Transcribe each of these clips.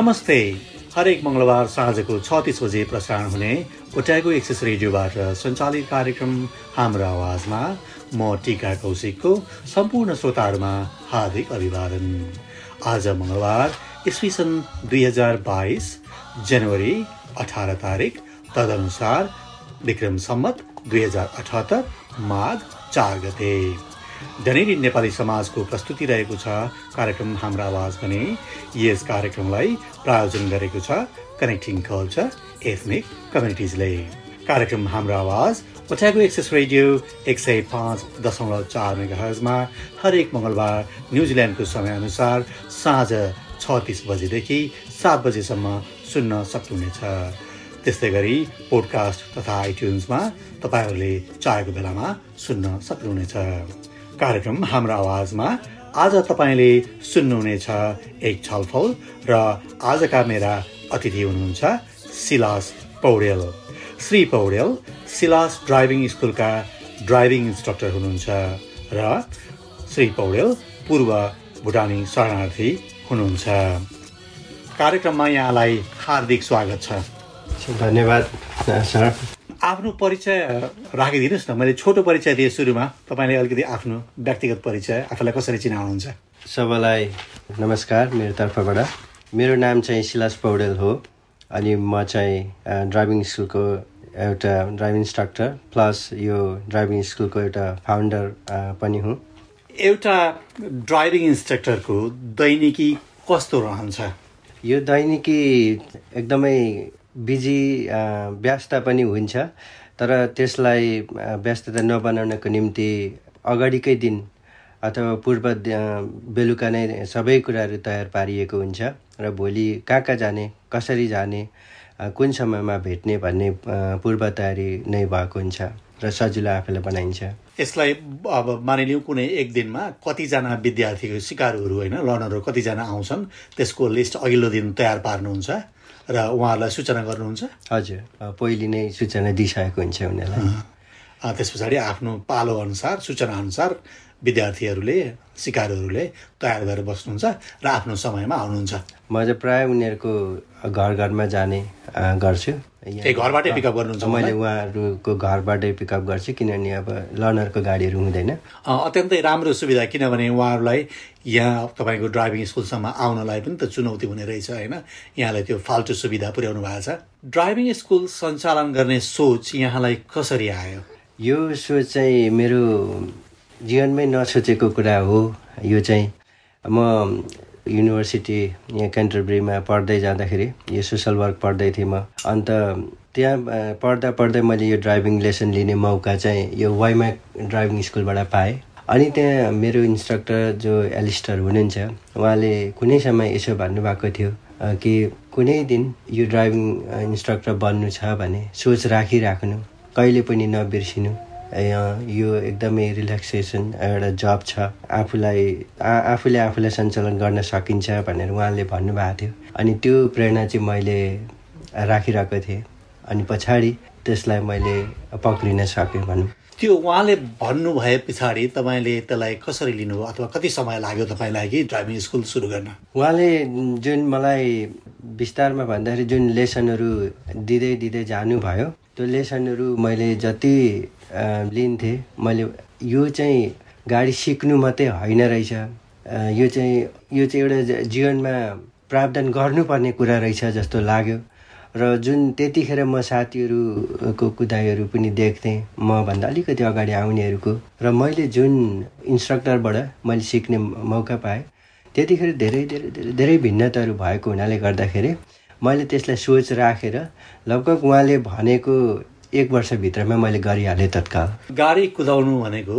नमस्ते। हरेक मङ्गलबार साँझको छ तिस बजे प्रसारण हुने ओट्यागो एक्सेस रेडियोबाट सञ्चालित कार्यक्रम हाम्रो आवाजमा म टिका कौशिकको सम्पूर्ण श्रोताहरूमा हार्दिक अभिवादन। आज मङ्गलबार इस्वी सन् दुई हजार बाइस जनवरी अठार तारिक तदनुसार विक्रम सम्मत दुई हजार अठहत्तर माघ चार गते। डनेरी नेपाली समाजको प्रस्तुति रहेको छ कार्यक्रम हाम्रो आवाज भने। यस कार्यक्रमलाई प्रायोजन गरेको छ कनेक्टिङ कल्चर एथनिक कम्युनिटिजले कार्यक्रम हाम्रो आवाज ओठ्याको एक्सेस रेडियो एक सय पाँच दशमलव चार हरेक मङ्गलबार न्युजिल्यान्डको समयअनुसार साँझ छ तिस बजेदेखि सात बजेसम्म सुन्न सक्नुहुनेछ। त्यस्तै गरी पोडकास्ट तथा आइट्युन्समा तपाईँहरूले चाहेको बेलामा सुन्न सक्नुहुनेछ। कार्यक्रम हाम्रो आवाजमा आज तपाईँले सुन्नुहुनेछ एक छलफल र आजका मेरा अतिथि हुनुहुन्छ Silas Paudel. Shri Paudel Silas driving स्कुलका ड्राइभिङ इन्स्ट्रक्टर हुनुहुन्छ र श्री पौडेल पूर्व भुटानी शरणार्थी हुनुहुन्छ। कार्यक्रममा यहाँलाई हार्दिक स्वागत छ। धन्यवाद सर। आफ्नो परिचय राखिदिनुहोस् न। मैले छोटो परिचय दिएँ सुरुमा। तपाईँले अलिकति आफ्नो व्यक्तिगत परिचय आफूलाई कसरी चिनाउनुहुन्छ? सबैलाई नमस्कार मेरो तर्फबाट। मेरो नाम चाहिँ सिलास पौडेल हो अनि म चाहिँ ड्राइभिङ स्कुलको एउटा ड्राइभिङ इन्स्ट्रक्टर प्लस यो ड्राइभिङ स्कुलको एउटा फाउन्डर पनि हुँ। एउटा ड्राइभिङ इन्स्ट्रक्टरको दैनिकी कस्तो रहन्छ? यो दैनिकी एकदमै बिजी व्यस्त पनि हुन्छ। तर त्यसलाई व्यस्तता नबनाउनको निम्ति अगाडिकै दिन अथवा पूर्व बेलुका नै सबै कुराहरू तयार पारिएको हुन्छ र भोलि कहाँ कहाँ जाने कसरी जाने कुन समयमा भेट्ने भन्ने पूर्व तयारी नै भएको हुन्छ र सजिलो आफैलाई बनाइन्छ। यसलाई अब मानिलिउँ कुनै एक दिनमा कतिजना विद्यार्थीको सिकारहरू होइन लर्नरहरू कतिजना आउँछन् त्यसको लिस्ट अघिल्लो दिन तयार पार्नुहुन्छ। र उहाँहरूलाई सूचना गर्नुहुन्छ? हजुर। पहिले नै सूचना दिइसकेको हुन्छ उनीहरूलाई। त्यस पछाडि आफ्नो पालो अनुसार सूचना अनुसार विद्यार्थीहरूले सिकारुहरूले तयार गरेर बस्नुहुन्छ र आफ्नो समयमा आउनुहुन्छ। म चाहिँ प्रायः उनीहरूको घर घरमा जाने गर्छु। ए घरबाटै पिकअप गर्नुहुन्छ मैले उहाँहरूको घरबाटै पिकअप गर्छु किनभने अब लर्नरको गाडीहरू हुँदैन। अत्यन्तै राम्रो सुविधा किनभने उहाँहरूलाई यहाँ तपाईँको ड्राइभिङ स्कुलसम्म आउनलाई पनि त चुनौती हुने रहेछ होइन? यहाँलाई त्यो फाल्टु सुविधा पुर्याउनु भएको छ। ड्राइभिङ स्कुल सञ्चालन गर्ने सोच यहाँलाई कसरी आयो? यो सोच चाहिँ मेरो जीवनमै नसोचेको कुरा हो यो चाहिँ। म युनिभर्सिटी यहाँ क्यान्टरबरीमा पढ्दै जाँदाखेरि यो सोसल वर्क पढ्दै थिएँ म। अन्त त्यहाँ पढ्दा पढ्दै मैले यो ड्राइभिङ लेसन लिने मौका चाहिँ यो वाइम्याक ड्राइभिङ स्कुलबाट पाएँ। अनि त्यहाँ मेरो इन्स्ट्रक्टर जो एलिस्टर हुनुहुन्छ उहाँले कुनै समय यसो भन्नुभएको थियो कि कुनै दिन यो ड्राइभिङ इन्स्ट्रक्टर बन्नु छ भने सोच राखिराख्नु कहिले पनि नबिर्सिनु। यो एकदमै रिल्याक्सेसन एउटा जब छ। आफूलाई आफूले आफूलाई सञ्चालन गर्न सकिन्छ भनेर उहाँले भन्नुभएको थियो। अनि त्यो प्रेरणा चाहिँ मैले राखिरहेको थिएँ। अनि पछाडि त्यसलाई मैले पक्रिन सकेँ भनौँ। त्यो उहाँले भन्नु भए पछाडि तपाईँले त्यसलाई कसरी लिनुभयो अथवा कति समय लाग्यो तपाईँलाई कि ड्राइभिङ स्कुल सुरु गर्न? उहाँले जुन मलाई विस्तारमा भन्दाखेरि जुन लेसनहरू दिँदै दिँदै जानुभयो त्यो लेसनहरू मैले जति लिन्थेँ मैले यो चाहिँ गाडी सिक्नु मात्रै होइन रहेछ। यो चाहिँ यो चाहिँ एउटा जीवनमा प्रावधान गर्नुपर्ने कुरा रहेछ जस्तो लाग्यो। र जुन त्यतिखेर म साथीहरूको कुदाइहरू पनि देख्थेँ मभन्दा अलिकति अगाडि आउनेहरूको र मैले जुन इन्स्ट्रक्टरबाट मैले सिक्ने मौका पाएँ त्यतिखेर धेरै धेरै धेरै धेरै भिन्नताहरू भएको हुनाले गर्दाखेरि मैले त्यसलाई सोच राखेर लगभग उहाँले भनेको एक वर्षभित्रमा मैले गरिहालेँ तत्काल। गाडी कुदाउनु भनेको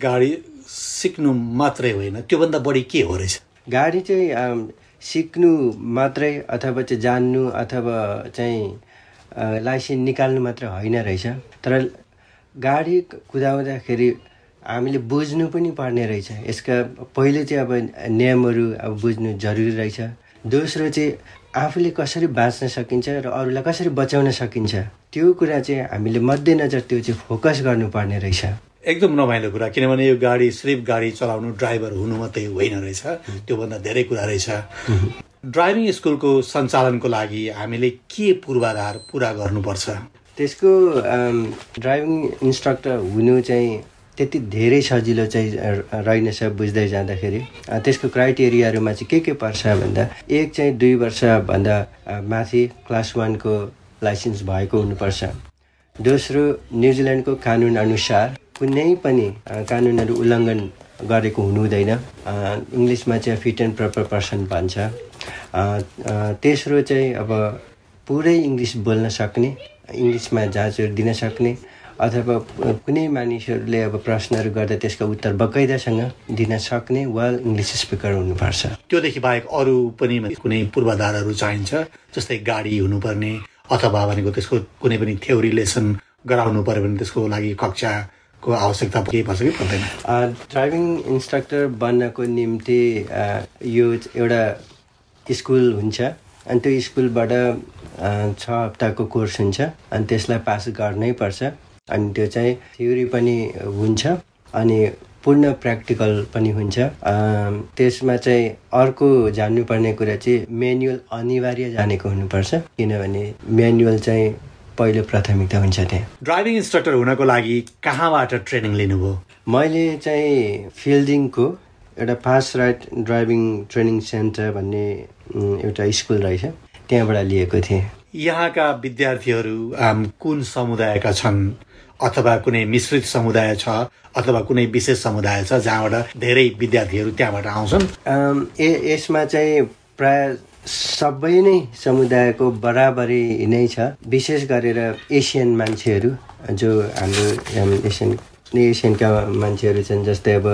गाडी सिक्नु मात्रै होइन। त्योभन्दा बढी के हो रहेछ? गाडी चाहिँ सिक्नु मात्रै अथवा चाहिँ जान्नु अथवा चाहिँ लाइसेन्स निकाल्नु मात्र होइन रहेछ। तर गाडी कुदाउँदाखेरि हामीले बुझ्नु पनि पर्ने रहेछ। यसका पहिले चाहिँ अब नियमहरू अब बुझ्नु जरुरी रहेछ। दोस्रो चाहिँ आफूले कसरी बाँच्न सकिन्छ र अरूलाई कसरी बचाउन सकिन्छ त्यो कुरा चाहिँ हामीले मध्यनजर त्यो चाहिँ फोकस गर्नुपर्ने रहेछ। एकदम रमाइलो कुरा किनभने यो गाडी सिर्फ गाडी चलाउनु ड्राइभर हुनु मात्रै होइन रहेछ। त्योभन्दा धेरै कुरा रहेछ। ड्राइभिङ स्कुलको सञ्चालनको लागि हामीले के पूर्वाधार पुरा गर्नुपर्छ? त्यसको ड्राइभिङ इन्स्ट्रक्टर हुनु चाहिँ त्यति धेरै सजिलो चाहिँ रहेनछ बुझ्दै जाँदाखेरि। त्यसको क्राइटेरियाहरूमा चाहिँ के के पर्छ भन्दा एक चाहिँ दुई वर्षभन्दा माथि क्लास वानको लाइसेन्स भएको हुनुपर्छ। दोस्रो न्युजिल्यान्डको कानुन अनुसार कुनै पनि कानुनहरू उल्लङ्घन गरेको हुनु हुँदैन अ, इङ्ग्लिसमा चाहिँ फिट एन्ड प्रपर पर्सन भन्छ। तेस्रो चाहिँ अब पुरै इङ्ग्लिस बोल्न सक्ने इङ्ग्लिसमा जाँचहरू दिन सक्ने अथवा कुनै मानिसहरूले अब प्रश्नहरू गर्दा त्यसको उत्तर बकैदासँग दिन सक्ने वेल इङ्ग्लिस स्पिकर हुनुपर्छ। त्योदेखि बाहेक अरू पनि कुनै पूर्वाधारहरू चाहिन्छ जस्तै गाडी हुनुपर्ने अथवा भनेको त्यसको कुनै पनि थ्योरी लेसन गराउनु पर्यो भने त्यसको लागि कक्षाको आवश्यकता केही पर्छ कि पर्दैन? ड्राइभिङ इन्स्ट्रक्टर बन्नको निम्ति यो एउटा स्कुल हुन्छ। अनि त्यो स्कुलबाट छ हप्ताको कोर्स हुन्छ। अनि त्यसलाई पास गर्नै पर्छ। अनि त्यो चाहिँ थ्योरी पनि हुन्छ अनि पूर्ण प्र्याक्टिकल पनि हुन्छ। त्यसमा चाहिँ अर्को जान्नुपर्ने कुरा चाहिँ मेन्युअल अनिवार्य जानेको हुनुपर्छ किनभने मेन्युअल चाहिँ पहिलो प्राथमिकता हुन्छ त्यहाँ। ड्राइभिङ इन्स्ट्रक्टर हुनको लागि कहाँबाट ट्रेनिङ लिनुभयो? मैले चाहिँ फिल्डिङको एउटा fast ride driving training centre भन्ने एउटा स्कुल रहेछ त्यहाँबाट लिएको थिएँ। यहाँका विद्यार्थीहरू आम, कुन समुदायका छन्? अथवा कुनै मिश्रित समुदाय छ अथवा कुनै विशेष समुदाय छ जहाँबाट धेरै विद्यार्थीहरू त्यहाँबाट आउँछन्। ए यसमा चाहिँ प्राय सबै नै समुदायको बराबरी नै छ। विशेष गरेर एसियन मान्छेहरू जो हाम्रो एसियन एसियनका मान्छेहरू छन् जस्तै अब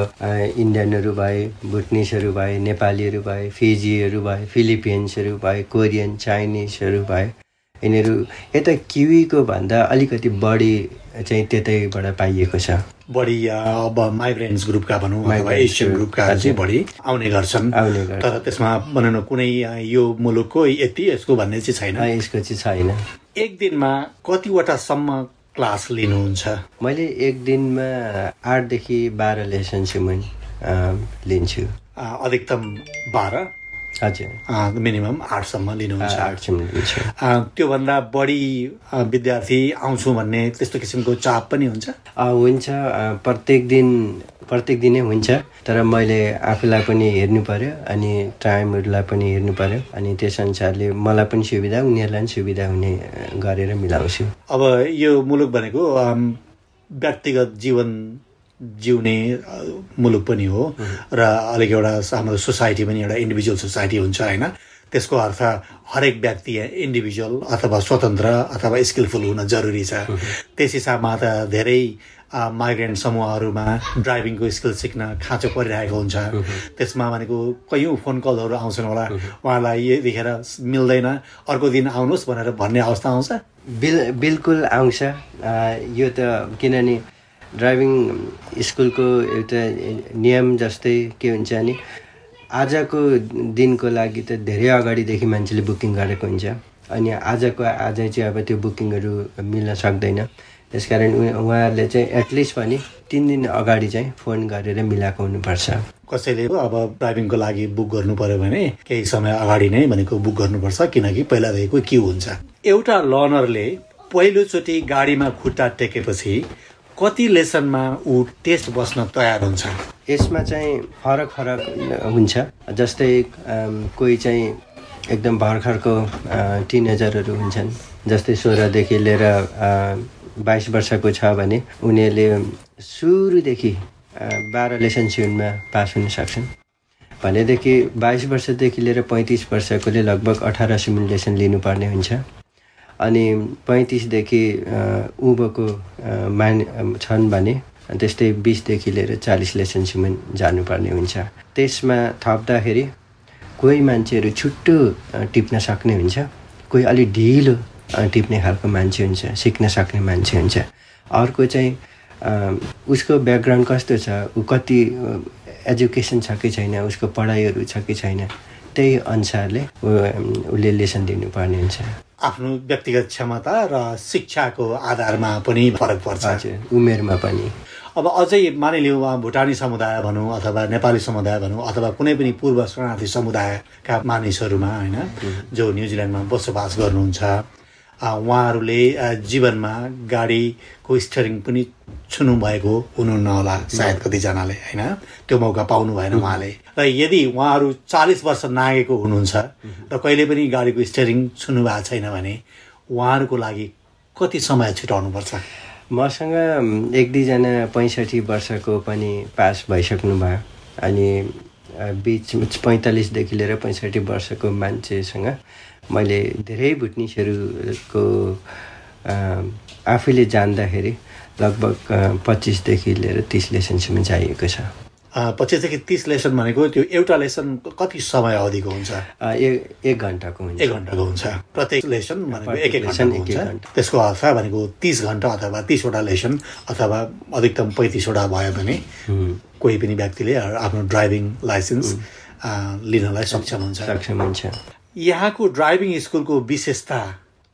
इन्डियनहरू भए भुटनिसहरू भए नेपालीहरू भए फिजीहरू भए फिलिपिन्सहरू भए कोरियन चाइनिजहरू भए यिनीहरू यता किवीको भन्दा अलिकति बढी चाहिँ त्यतैबाट पाइएको छ। बढी अब माइग्रेन्ट्स ग्रुपका भनौँ अथवा एसियन ग्रुपका चाहिँ बढी आउने गर्छन्। तर त्यसमा भनौँ न कुनै यो मुलुकको यति यसको भन्ने चाहिँ छैन। यसको चाहिँ छैन। एक दिनमा कतिवटासम्म क्लास लिनुहुन्छ? मैले एक दिनमा आठदेखि बाह्र लेसनसम्म लिन्छु। अधिकतम बाह्र? मिनिमम आठसम्म लिनुहुन्छ। त्योभन्दा बढी विद्यार्थी आउँछु भन्ने त्यस्तो किसिमको चाप पनि हुन्छ? हुन्छ। प्रत्येक दिन प्रत्येक दिनै हुन्छ। तर मैले आफूलाई पनि हेर्नु पर्यो अनि टाइमहरूलाई पनि हेर्नु पर्यो। अनि त्यस अनुसारले मलाई पनि सुविधा उनीहरूलाई पनि सुविधा हुने गरेर मिलाउँछु। अब यो मुलुक भनेको व्यक्तिगत जीवन जिउने मुलुक पनि हो र अलिक एउटा हाम्रो सोसाइटी पनि एउटा इन्डिभिजुअल सोसाइटी हुन्छ होइन। त्यसको अर्थ हरेक व्यक्ति इन्डिभिजुअल अथवा स्वतन्त्र अथवा स्किलफुल हुन जरुरी छ। त्यस हिसाबमा त धेरै माइग्रेन्ट समूहहरूमा ड्राइभिङको स्किल सिक्न खाँचो परिरहेको हुन्छ। त्यसमा भनेको कैयौँ फोन कलहरू आउँछन् होला। उहाँलाई यो देखेर मिल्दैन। अर्को दिन आउनुहोस् भनेर भन्ने अवस्था आउँछ। बिल बिल्कुल आउँछ। यो त किनभने ड्राइभिङ स्कुलको एउटा नियम जस्तै के हुन्छ नि आजको दिनको लागि त धेरै अगाडिदेखि मान्छेले बुकिङ गरेको हुन्छ। अनि आजको आज चाहिँ अब त्यो बुकिङहरू मिल्न सक्दैन। त्यसकारण उहाँहरूले चाहिँ एटलिस्ट पनि तिन दिन अगाडि चाहिँ फोन गरेर मिलाएको हुनुपर्छ। कसैले अब ड्राइभिङको लागि बुक गर्नु पर्यो भने केही समय अगाडि नै भनेको बुक गर्नुपर्छ किनकि पहिलादेखिको क्यु हुन्छ? एउटा लर्नरले पहिलोचोटि गाडीमा खुट्टा टेकेपछि कति लेसनमा ऊ टेस्ट बस्न तयार हुन्छ? यसमा चाहिँ फरक फरक हुन्छ। जस्तै कोही चाहिँ एकदम भर्खरको टिनेजरहरू हुन्छन्। जस्तै सोह्रदेखि लिएर बाइस वर्षको छ भने उनीहरूले सुरुदेखि बाह्र लेसन सिउनमा पास हुन सक्छन्। भनेदेखि बाइस वर्षदेखि लिएर पैँतिस वर्षकोले लगभग अठार सिमुलेसन लिनुपर्ने हुन्छ। अनि पैँतिसदेखि उँभोको मान छन् भने त्यस्तै बिसदेखि लिएर चालिस लेसनसम्म जानुपर्ने हुन्छ। त्यसमा थप्दाखेरि कोही मान्छेहरू छुट्टो टिप्न सक्ने हुन्छ। कोही अलिक ढिलो टिप्ने खालको मान्छे हुन्छ सिक्न सक्ने मान्छे हुन्छ। अर्को चाहिँ उसको ब्याकग्राउन्ड कस्तो छ? ऊ कति एजुकेसन छ कि छैन? उसको पढाइहरू छ कि छैन? त्यही अनुसारले उसले लेसन दिनुपर्ने हुन्छ। आफ्नो व्यक्तिगत क्षमता र शिक्षाको आधारमा पनि फरक पर्छ। उमेरमा पनि। अब अझै मानिलिउँ भुटानी समुदाय भनौँ अथवा नेपाली समुदाय भनौँ अथवा कुनै पनि पूर्व शरणार्थी समुदायका मानिसहरूमा होइन जो न्युजिल्यान्डमा बसोबास गर्नुहुन्छ। उहाँहरूले जीवनमा गाडीको स्टियरिङ पनि छुनु भएको हुनुहुन्न होला सायद कतिजनाले होइन? त्यो मौका पाउनु भएन उहाँले। र यदि उहाँहरू चालिस वर्ष नागेको हुनुहुन्छ र कहिले पनि गाडीको स्टियरिङ छुनु भएको छैन भने उहाँहरूको लागि कति समय छुटाउनुपर्छ? मसँग एक दुईजना पैँसठी वर्षको पनि पास भइसक्नु भयो। अनि बिच पैँतालिसदेखि लिएर पैँसठी वर्षको मान्छेसँग मैले धेरै भुटनिसहरूको आफैले जान्दाखेरि लगभग पच्चिसदेखि लिएर तिस लेसनसम्म चाहिएको छ। पच्चिसदेखि तिस लेसन भनेको त्यो एउटा लेसन कति समय अवधिको हुन्छ? एक घन्टाको हुन्छ। एक घन्टाको हुन्छ। प्रत्येक लेसन भनेको एक एक घन्टा हुन्छ। त्यसको अर्थ भनेको तिस घन्टा अथवा तिसवटा लेसन अथवा अधिकतम पैँतिसवटा भयो भने कोही पनि व्यक्तिले आफ्नो ड्राइभिङ लाइसेन्स लिनलाई सक्षम हुन्छ। सक्षम हुन्छ। यहाँको ड्राइभिङ स्कुलको विशेषता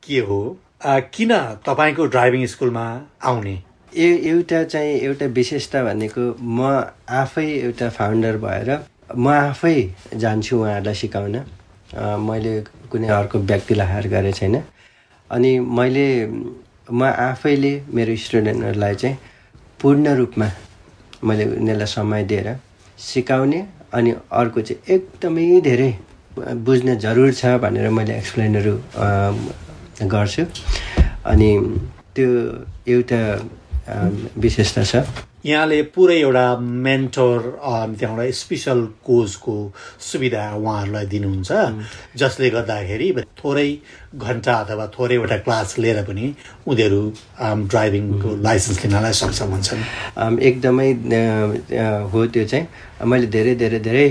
के हो? किन तपाईँको ड्राइभिङ स्कुलमा आउने? ए एउटा चाहिँ एउटा विशेषता भनेको म आफै एउटा फाउन्डर भएर म आफै जान्छु उहाँहरूलाई सिकाउन। मैले कुनै अर्को व्यक्तिलाई हायर गरेको छैन। अनि मैले म आफैले मेरो स्टुडेन्टहरूलाई चाहिँ पूर्ण रूपमा मैले उनीहरूलाई समय दिएर सिकाउने अनि अर्को चाहिँ एकदमै धेरै बुझ्न जरुर छ भनेर मैले एक्सप्लेनहरू गर्छु। अनि त्यो एउटा विशेषता छ। यहाँले पुरै एउटा मेन्टर त्यहाँबाट स्पेसल कोचको सुविधा उहाँहरूलाई दिनुहुन्छ। जसले गर्दाखेरि थोरै घन्टा अथवा थोरैवटा क्लास लिएर पनि उनीहरू ड्राइभिङको लाइसेन्स लिनलाई सक्षम हुन्छन्। एकदमै हो त्यो चाहिँ। मैले धेरै धेरै धेरै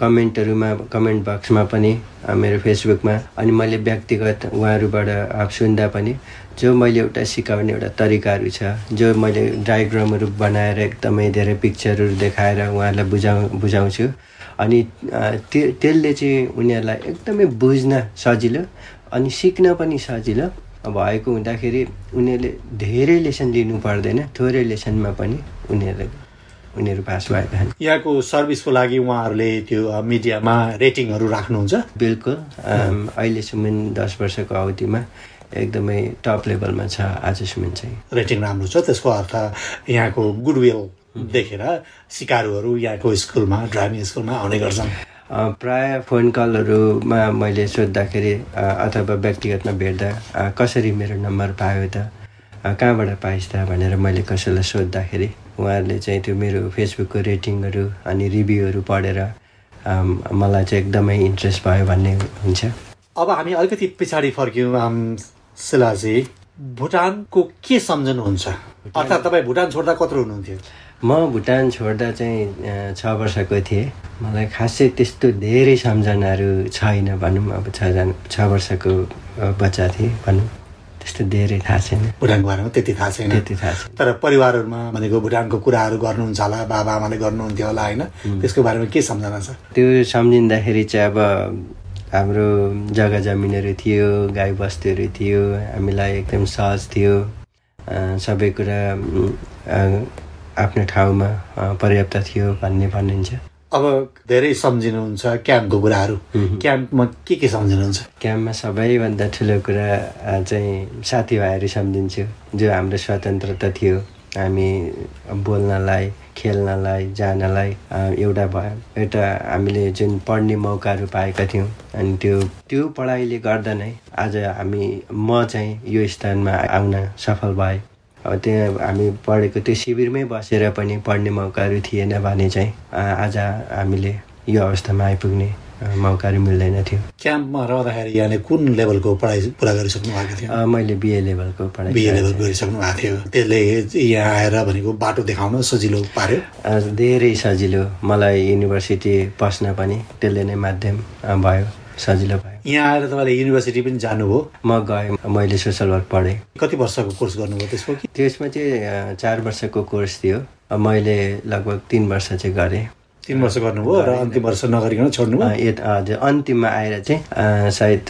कमेन्टहरूमा कमेन्ट बक्समा पनि मेरो फेसबुकमा अनि मैले व्यक्तिगत उहाँहरूबाट सुन्दा पनि जो मैले एउटा सिकाउने एउटा तरिकाहरू छ जो मैले डायग्रामहरू बनाएर एकदमै धेरै पिक्चरहरू देखाएर उहाँहरूलाई बुझाउ बुझाउँछु। अनि त्यो त्यसले चाहिँ उनीहरूलाई एकदमै बुझ्न सजिलो अनि सिक्न पनि सजिलो। भएको हुँदाखेरि उनीहरूले धेरै लेसन लिनु पर्दैन थोरै लेसनमा पनि उनीहरूले उनीहरू पास भएका छन् यहाँको सर्भिसको लागि उहाँहरूले त्यो मिडियामा रेटिङहरू राख्नुहुन्छ? बिल्कुल अहिलेसम्म दस वर्षको अवधिमा एकदमै टप लेभलमा छ आजसम्म चाहिँ। रेटिङ राम्रो छ त्यसको अर्थ यहाँको गुडविल देखेर सिकारुहरू यहाँको स्कुलमा ड्राइभिङ स्कुलमा आउने गर्छन्। प्राय फोन कलहरूमा मैले सोद्धाखेरि अथवा व्यक्तिगतमा भेट्दा कसरी मेरो नम्बर पायो त कहाँबाट पाइस् त भनेर मैले कसैलाई सोद्धाखेरि उहाँहरूले चाहिँ त्यो मेरो फेसबुकको रेटिङहरू अनि रिभ्यूहरू पढेर मलाई चाहिँ एकदमै इन्ट्रेस्ट भयो भन्ने हुन्छ। अब हामी अलिकति पछाडि फर्क्यौँ शिलाजी भुटानको के सम्झनुहुन्छ? अर्थात् तपाईँ भुटान छोड्दा कत्रो हुनुहुन्थ्यो? म भुटान छोड्दा चाहिँ छ वर्षको थिएँ। मलाई खासै त्यस्तो धेरै सम्झनाहरू छैन भनौँ अब छजना छ वर्षको बच्चा थिएँ भनौँ। त्यस्तो धेरै थाहा छैन। भुटानको बारेमा त्यति थाहा छैन। त्यति थाहा छैन। तर परिवारहरूमा भनेको भुटानको कुराहरू गर्नुहुन्छ होला बाबा आमाले गर्नुहुन्थ्यो होला होइन? त्यसको बारेमा के सम्झना छ? त्यो सम्झिँदाखेरि चाहिँ अब हाम्रो जग्गा जमिनहरू थियो गाई बस्तीहरू थियो हामीलाई एकदम सहज थियो। सबै कुरा आफ्नो ठाउँमा पर्याप्त थियो भन्ने भनिन्छ। अब धेरै सम्झिनुहुन्छ क्याम्पको कुराहरू। क्याम्पमा के के सम्झिनुहुन्छ? क्याम्पमा सबैभन्दा ठुलो कुरा चाहिँ साथीभाइहरू सम्झिन्छु। जो हाम्रो स्वतन्त्रता थियो हामी बोल्नलाई खेल्नलाई जानलाई एउटा भयो एउटा हामीले जुन पढ्ने मौकाहरू पाएका थियौँ। अनि त्यो त्यो पढाइले गर्दा नै आज हामी म चाहिँ यो स्थानमा आउन सफल भएँ। अब त्यहाँ हामी पढेको त्यो शिविरमै बसेर पनि पढ्ने मौकाहरू थिएन भने चाहिँ आज हामीले यो अवस्थामा आइपुग्ने मौकाहरू मिल्दैन थियो। क्याम्पमा रहँदाखेरि यहाँले कुन लेभलको पढाइ पुरा गरिसक्नु भएको थियो? मैले बिए लेभलको पढाइ बिए लेभल गरिसक्नु भएको थियो। त्यसले यहाँ आएर भनेको बाटो देखाउन सजिलो पार्यो? धेरै सजिलो। मलाई युनिभर्सिटी पस्न पनि त्यसले नै माध्यम भयो सजिलो भयो। यहाँ आएर तपाईँले युनिभर्सिटी पनि जानुभयो? म गएँ मैले सोसल वर्क पढेँ। कति वर्षको कोर्स गर्नुभयो त्यसको? त्यसमा चाहिँ चार वर्षको कोर्स थियो। मैले लगभग तिन वर्ष चाहिँ गरेँ। तिन वर्ष गर्नुभयो र अन्तिम वर्ष नगरिकन छोड्नुभयो। हजुर अन्तिममा आएर चाहिँ सायद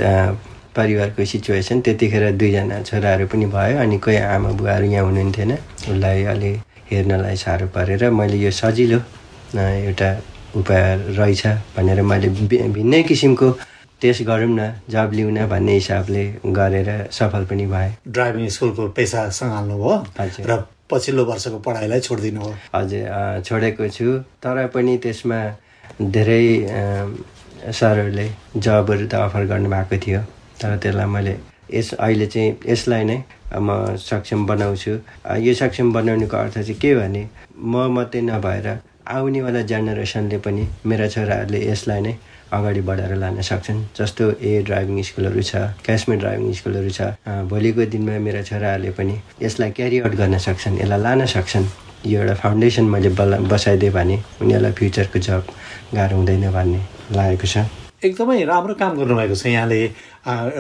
परिवारको सिचुएसन त्यतिखेर दुईजना छोराहरू पनि भयो अनि कोही आमा बुवाहरू यहाँ हुनुहुन्थेन। उसलाई अलि हेर्नलाई साह्रो परेर मैले यो सजिलो एउटा उपाय रहेछ भनेर मैले भिन्नै किसिमको टेस्ट गरौँ न जब लिउँ न भन्ने हिसाबले गरेर सफल पनि भए। ड्राइभिङ स्कुलको पेसा सङ्घाल्नुभयो र पछिल्लो वर्षको पढाइलाई छोडिदिनु हो। हजुर छोडेको छु। तर पनि त्यसमा धेरै सरहरूले जबहरू त अफर गर्नुभएको थियो। तर त्यसलाई मैले यस अहिले चाहिँ यसलाई नै म सक्षम बनाउँछु। यो सक्षम बनाउनुको अर्थ चाहिँ के भने म मात्रै नभएर आउनेवाला जेनेरेसनले पनि मेरा छोराहरूले यसलाई नै अगाडि बढाएर लान सक्छन्। जस्तो ए ड्राइभिङ स्कुलहरू छ क्यासमेट ड्राइभिङ स्कुलहरू छ भोलिको दिनमा मेरा छोराहरूले पनि यसलाई क्यारी आउट गर्न सक्छन् यसलाई लान सक्छन्। यो एउटा फाउन्डेसन मैले बला बसाइदिएँ भने उनीहरूलाई फ्युचरको जब गाह्रो हुँदैन भन्ने लागेको छ। एकदमै राम्रो काम गर्नुभएको छ यहाँले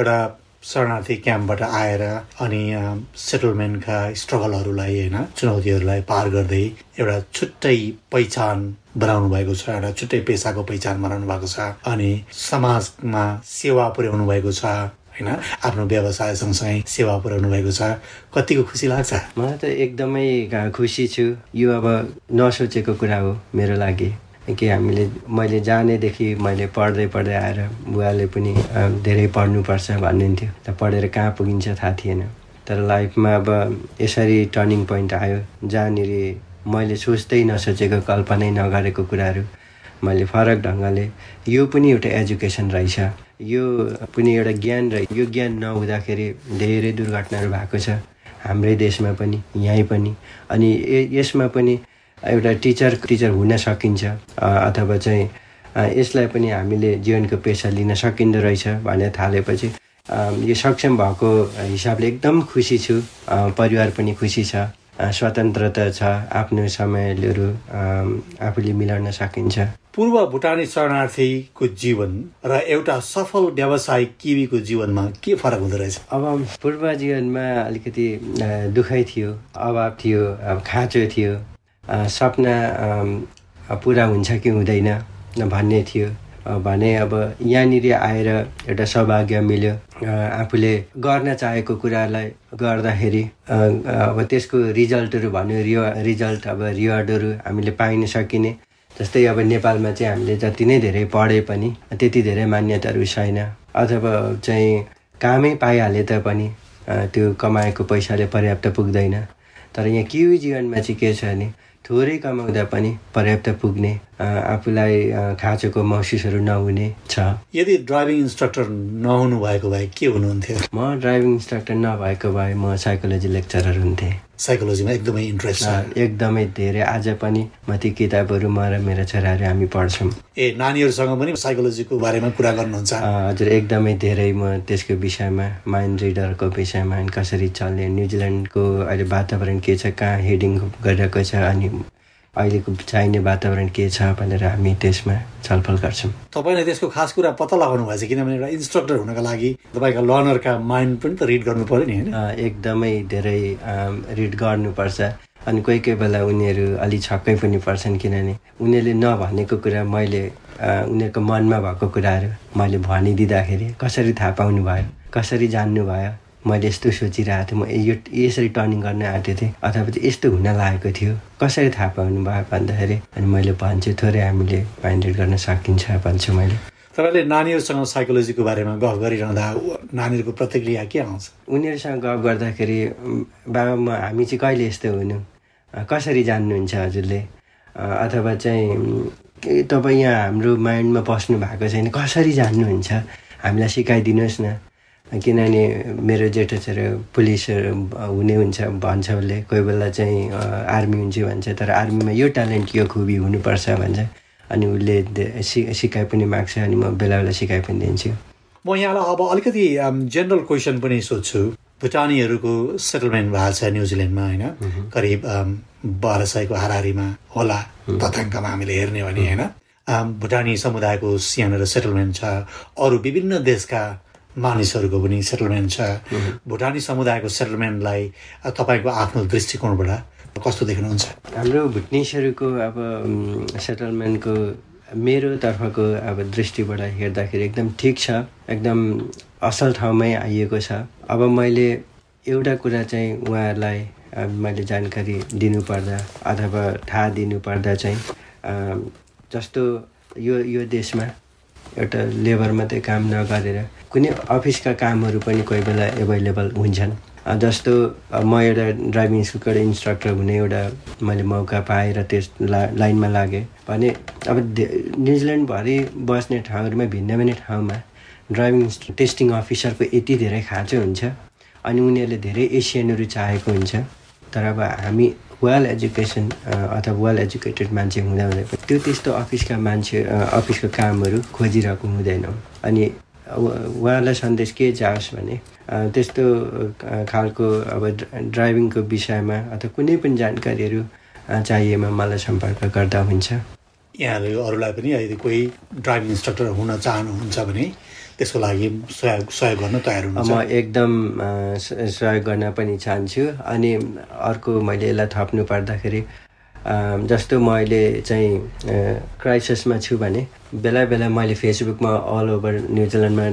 एउटा शरणार्थी क्याम्पबाट आएर अनि सेटलमेन्टका स्ट्रगलहरूलाई होइन चुनौतीहरूलाई पार गर्दै एउटा छुट्टै पहिचान बनाउनु भएको छ एउटा छुट्टै पेसाको पहिचान बनाउनु भएको छ अनि समाजमा सेवा पुर्याउनु भएको छ होइन आफ्नो व्यवसाय सँगसँगै सेवा पुर्याउनु भएको छ। कतिको खुसी लाग्छ? मलाई त एकदमै खुसी छु। यो अब नसोचेको कुरा हो मेरो लागि। कि हामीले मैले जानेदेखि मैले पढ्दै पढ्दै आएर बुवाले पनि धेरै पढ्नुपर्छ भन्नुहुन्थ्यो। त पढेर कहाँ पुगिन्छ थाहा थिएन। तर लाइफमा अब यसरी टर्निङ पोइन्ट आयो। जहाँनिर मैले सोच्दै नसोचेको कल्पनै नगरेको कुराहरू मैले फरक ढङ्गले यो पनि एउटा एजुकेसन रहेछ। यो पनि एउटा ज्ञान रह यो ज्ञान नहुँदाखेरि धेरै दुर्घटनाहरू भएको छ। हाम्रै देशमा पनि यहीँ पनि। अनि यसमा पनि एउटा टिचर टिचर हुन सकिन्छ। अथवा चाहिँ यसलाई पनि हामीले जीवनको पेसा लिन सकिँदो रहेछ भनेर थालेपछि यो सक्षम भएको हिसाबले एकदम खुसी छु। परिवार पनि खुसी छ। स्वतन्त्रता छ। आफ्नो समयहरू आफूले मिलाउन सकिन्छ। पूर्व भुटानी शरणार्थीको जीवन र एउटा सफल व्यावसायिक किवीको जीवनमा के फरक हुँदो रहेछ? अब पूर्व जीवनमा अलिकति दुखाइ थियो अभाव थियो अब खाँचो थियो। सपना पुरा हुन्छ कि हुँदैन भन्ने थियो। भने अब यहाँनिर आएर एउटा सौभाग्य मिल्यो। आफूले गर्न चाहेको कुरालाई गर्दाखेरि अब त्यसको रिजल्टहरू भन्यो रिवा रिजल्ट अब रिवार्डहरू हामीले पाइन सकिने। जस्तै अब नेपालमा चाहिँ हामीले जति नै धेरै पढे पनि त्यति धेरै मान्यताहरू छैन। अथवा चाहिँ कामै पाइहाले तापनि त्यो कमाएको पैसाले पर्याप्त पुग्दैन। तर यहाँ किवी जीवनमा चाहिँ के छ भने थोरै कमाउँदा पनि पर्याप्त पुग्ने आफूलाई खाँचोको महसुसहरू नहुने छ। यदि ड्राइभिङ इन्स्ट्रक्टर नहुनु भएको भए के हुनुहुन्थ्यो? म ड्राइभिङ इन्स्ट्रक्टर नभएको भए म साइकोलोजी लेक्चरर हुन्थेँ। साइकोलोजीमा एकदमै इन्ट्रेस्ट छ। एकदमै धेरै। आज पनि म ती किताबहरू म र मेरो छोराहरू हामी पढ्छौँ। ए नानीहरूसँग पनि साइकोलोजीको बारेमा कुरा गर्नुहुन्छ? हजुर एकदमै धेरै म त्यसको विषयमा माइन्ड रिडरको विषयमा कसरी चल्ने न्युजिल्यान्डको अहिले वातावरण के छ कहाँ हेडिङ गरिरहेको छ अनि अहिलेको चाहिने वातावरण के छ भनेर हामी त्यसमा छलफल गर्छौँ। तपाईँले त्यसको खास कुरा पत्ता लगाउनु भएको छ किनभने एउटा इन्स्ट्रक्टर हुनका लागि तपाईँका लर्नरका माइन्ड पनि त रिड गर्नु पऱ्यो नि होइन? एकदमै धेरै रिड गर्नुपर्छ अनि कोही कोही बेला उनीहरू अलि छक्कै पनि पर्छन् किनभने उनीहरूले नभनेको कुरा मैले उनीहरूको मनमा भएको कुराहरू मैले भनिदिँदाखेरि कसरी थाहा पाउनु भयो कसरी जान्नु भयो मैले यस्तो सोचिरहेको थिएँ म यो यसरी टर्निङ गर्न आँटेको थिएँ अथवा चाहिँ यस्तो हुन लागेको थियो। कसरी थाहा पाउनु भयो भन्दाखेरि अनि मैले भन्छु थोरै हामीले माइन्ड रिड गर्न सकिन्छ भन्छु मैले। तपाईँले नानीहरूसँग साइकोलोजीको बारेमा गफ गरिरहँदा नानीहरूको प्रतिक्रिया के आउँछ? उनीहरूसँग गफ गर्दाखेरि बाबा म हामी चाहिँ कहिले यस्तो हुनु? कसरी जान्नुहुन्छ हजुरले? अथवा चाहिँ तपाईँ यहाँ हाम्रो माइन्डमा बस्नु भएको छैन कसरी जान्नुहुन्छ? हामीलाई सिकाइदिनुहोस् न। किनभने मेरो जेठो छोरो पुलिसहरू हुने हुन्छ भन्छ उसले। कोही बेला चाहिँ आर्मी हुन्छ भन्छ तर आर्मीमा यो ट्यालेन्ट यो खुबी हुनुपर्छ भन्छ। अनि उसले सि सिकाइ पनि माग्छ अनि म बेला बेला सिकाइ पनि दिन्छु। म यहाँलाई अब अलिकति जेनरल क्वेसन पनि सोध्छु। भुटानीहरूको सेटलमेन्ट भएको छ न्युजिल्यान्डमा होइन? करिब बाह्र सयको हाराहारीमा होला तथ्याङ्कमा हामीले हेर्ने भने होइन? भुटानी समुदायको सानो सेटलमेन्ट छ। अरू विभिन्न देशका मानिसहरूको पनि सेटलमेन्ट छ। भुटानी समुदायको सेटलमेन्टलाई तपाईँको आफ्नो दृष्टिकोणबाट कस्तो देख्नुहुन्छ? हाम्रो भुटनिसहरूको अब सेटलमेन्टको मेरो तर्फको अब दृष्टिबाट हेर्दाखेरि एकदम ठिक छ एकदम असल ठाउँमै आइएको छ। अब मैले एउटा कुरा चाहिँ उहाँहरूलाई मैले जानकारी दिनुपर्दा अथवा थाहा दिनुपर्दा चाहिँ जस्तो यो यो देशमा एउटा लेबर मात्रै काम नगरेर कुनै अफिसका कामहरू पनि कोही बेला एभाइलेबल हुन्छन्। जस्तो म एउटा ड्राइभिङ स्कुलको एउटा इन्स्ट्रक्टर हुने एउटा मैले मौका पाएँ र त्यस ला लाइनमा लागेँ। भने अब न्युजिल्यान्डभरि बस्ने ठाउँहरूमा भिन्न भिन्न ठाउँमा ड्राइभिङ टेस्टिङ अफिसरको यति धेरै खाँचो हुन्छ। अनि उनीहरूले धेरै एसियनहरू चाहेको हुन्छ। तर अब हामी वेल एजुकेसन अथवा वेल एजुकेटेड मान्छे हुँदा हुँदै पनि त्यो त्यस्तो अफिसका मान्छे अफिसको कामहरू खोजिरहेको हुँदैनौँ। अनि उहाँलाई सन्देश के जाओस् भने त्यस्तो खालको अब ड्रा- ड्राइभिङको विषयमा अथवा कुनै पनि जानकारीहरू चाहिएमा मलाई सम्पर्क गर्दा हुन्छ। यहाँले अरूलाई पनि यदि कोही ड्राइभिङ इन्स्ट्रक्टर हुन चाहनुहुन्छ भने त्यसको लागि सहयोग सहयोग गर्न तयार म हुनुहुन्छ एकदम सहयोग गर्न पनि चाहन्छु। अनि अर्को मैले यसलाई थप्नु पर्दाखेरि जस्तो म अहिले चाहिँ क्राइसिसमा छु भने बेला बेला मैले फेसबुकमा अल ओभर न्युजिल्यान्डमा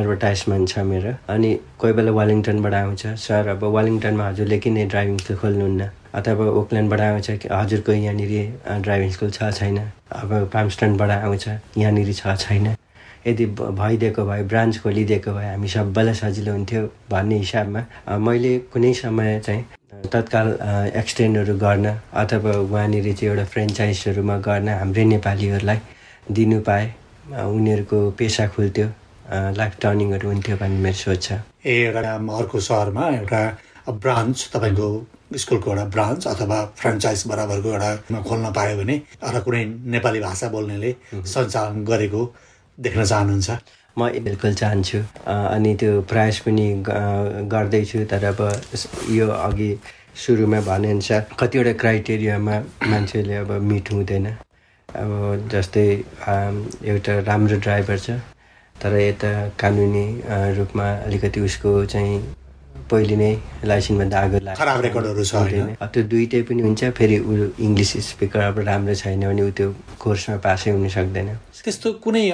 एडभर्टाइजमेन्ट छ मेरो। अनि कोही बेला वालिङटनबाट आउँछ। सर अब वालिङटनमा हजुरले किन ड्राइभिङ स्कुल खोल्नुहुन्न? अथवा ओकल्यान्डबाट आउँछ हजुरको यहाँनिर ड्राइभिङ स्कुल छ छैन? अब पाम्स्टनबाट आउँछ। यहाँनिर छ छैन। यदि भइदिएको भए ब्रान्च खोलिदिएको भए हामी सबैलाई सजिलो हुन्थ्यो भन्ने हिसाबमा मैले कुनै समय चाहिँ तत्काल एक्सटेन्डहरू गर्न अथवा वहाँनिर चाहिँ एउटा फ्रेन्चाइजहरूमा गर्न हाम्रै नेपालीहरूलाई दिनु पाए उनीहरूको पेसा खुल्थ्यो लाइफ टर्निङहरू हुन्थ्यो भन्ने मेरो सोच छ। ए एउटा अर्को सहरमा एउटा ब्रान्च तपाईँको स्कुलको एउटा ब्रान्च अथवा फ्रेन्चाइज बराबरको एउटा खोल्न पायो भने अथवा कुनै नेपाली भाषा बोल्नेले सञ्चालन गरेको देख्न चाहनुहुन्छ। म बिल्कुल चाहन्छु। अनि त्यो प्रयास पनि गर्दैछु तर अब यो अघि सुरुमा भनेअनुसार कतिवटा क्राइटेरियामा मान्छेले अब मिट हुँदैन। अब जस्तै एउटा राम्रो ड्राइभर छ तर यता कानुनी रूपमा अलिकति उसको चाहिँ पहिले नै लाइसेन्समा दागो लाग्छ खराब रेकर्डहरू छ, त्यो दुइटै पनि हुन्छ फेरि ऊ इङ्ग्लिस स्पिकर अब राम्रो छैन भने ऊ त्यो कोर्समा पासै हुन सक्दैन। त्यस्तो कुनै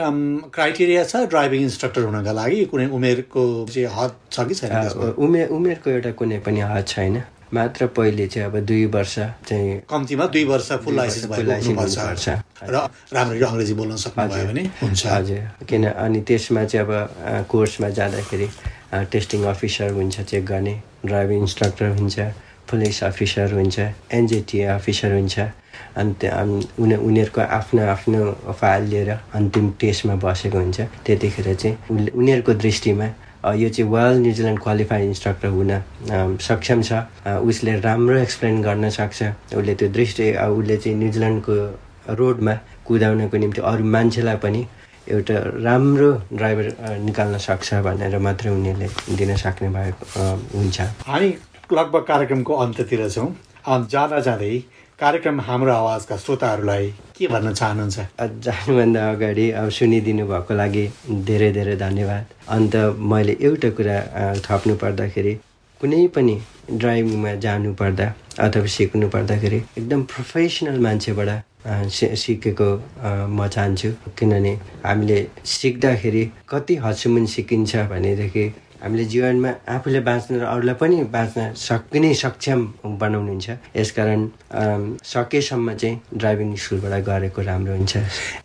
क्राइटेरिया छ ड्राइभिङ इन्स्ट्रक्टर हुनका लागि? कुनै उमेरको चाहिँ हद छ कि छैन उमेर उमेरको एउटा कुनै पनि हद छैन। मात्र पहिले चाहिँ अब दुई वर्ष चाहिँ कम्तीमा दुई वर्ष फुल लाइसेन्स हुनुपर्छ। र राम्ररी अङ्ग्रेजी बोल्न सक्नुभयो भने हुन्छ। हजुर। किन अनि त्यसमा चाहिँ अब कोर्समा जाँदाखेरि टेस्टिङ अफिसर हुन्छ चेक गर्ने। ड्राइभिङ इन्स्ट्रक्टर हुन्छ पुलिस अफिसर हुन्छ एनजेटिए अफिसर हुन्छ। अनि उनी उनीहरूको आफ्नो आफ्नो फाइल लिएर अन्तिम टेस्टमा बसेको हुन्छ। त्यतिखेर चाहिँ उनीहरूको दृष्टिमा यो चाहिँ वेल न्युजिल्यान्ड क्वालिफाइड इन्स्ट्रक्टर हुन सक्षम छ। उसले राम्रो एक्सप्लेन गर्न सक्छ। उसले त्यो दृष्टि उसले चाहिँ न्युजिल्यान्डको रोडमा कुदाउनको निम्ति अरू मान्छेलाई पनि एउटा राम्रो ड्राइभर निकाल्न सक्छ भनेर मात्रै उनीहरूले दिन सक्ने भएको अ, हुन्छ। हामी लगभग कार्यक्रमको अन्त्यतिर छौँ। जाँदा जाँदै कार्यक्रम हाम्रो आवाजका श्रोताहरूलाई के भन्न चाहनुहुन्छ? जानुभन्दा अगाडि अब सुनिदिनु भएको लागि धेरै धेरै धन्यवाद। अन्त मैले एउटा कुरा थप्नु पर्दाखेरि कुनै पनि ड्राइभिङमा जानु पर्दा अथवा सिक्नु पर्दाखेरि एकदम प्रोफेसनल मान्छेबाट सिकेको म चाहन्छु। किनभने हामीले सिक्दाखेरि कति हदसम्म सिकिन्छ भनेदेखि हामीले जीवनमा आफूले बाँच्न र अरूलाई पनि बाँच्न सक्ने सक्षम बनाउनुहुन्छ। यसकारण सकेसम्म चाहिँ ड्राइभिङ स्कुलबाट गरेको राम्रो हुन्छ।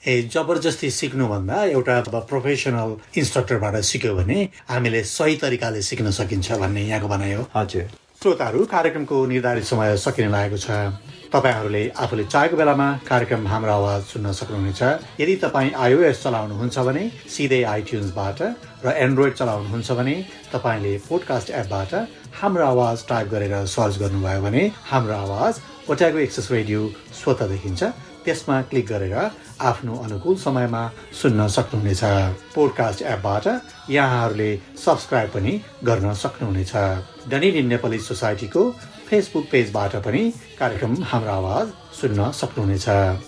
ए जबरजस्ती सिक्नुभन्दा एउटा अब प्रोफेसनल इन्स्ट्रक्टरबाट सिक्यो भने हामीले सही तरिकाले सिक्न सकिन्छ भन्ने यहाँको भनाइ हो। हजुर। श्रोताहरू कार्यक्रमको निर्धारित समय सकिन लागेको छ। तपाईँहरूले आफूले चाहेको बेलामा कार्यक्रम हाम्रो आवाज सुन्न सक्नुहुनेछ। यदि तपाईँ आइओएस चलाउनुहुन्छ भने सिधै आइट्युन्सबाट र एन्ड्रोइड चलाउनुहुन्छ भने तपाईँले पोडकास्ट एपबाट हाम्रो आवाज टाइप गरेर सर्च गर्नुभयो भने हाम्रो आवाज ओट्यागो एक्सेस रेडियो स्वतः देखिन्छ। त्यसमा क्लिक गरेर आफ्नो अनुकूल समयमा सुन्न सक्नुहुनेछ। पोडकास्ट एपबाट यहाँहरूले सब्सक्राइब पनि गर्न सक्नुहुनेछ। डनिड नेपाली सोसाइटीको फेसबुक पेजबाट पनि कार्यक्रम हाम्रो आवाज सुन्न सक्नुहुनेछ।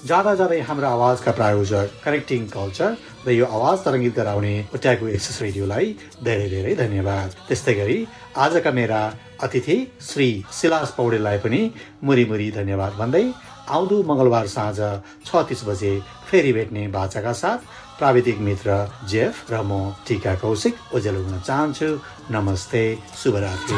जाँदा जाँदै हाम्रो आवाजका प्रायोजक कनेक्टिङ कल्चर र यो आवाज तरङ्गित गराउने ओट्याको एक्सेस रेडियोलाई धेरै धेरै धन्यवाद। त्यस्तै गरी आजका मेरा अतिथि श्री सिलास पौडेललाई पनि मुरी मुरी धन्यवाद भन्दै आउँदो मङ्गलबार साँझ छ तिस बजे फेरि भेट्ने बाचाका साथ प्राविधिक मित्र जेफ र म टिका कौशिक ओजेलो हुन चाहन्छु। नमस्ते शुभरात्रि।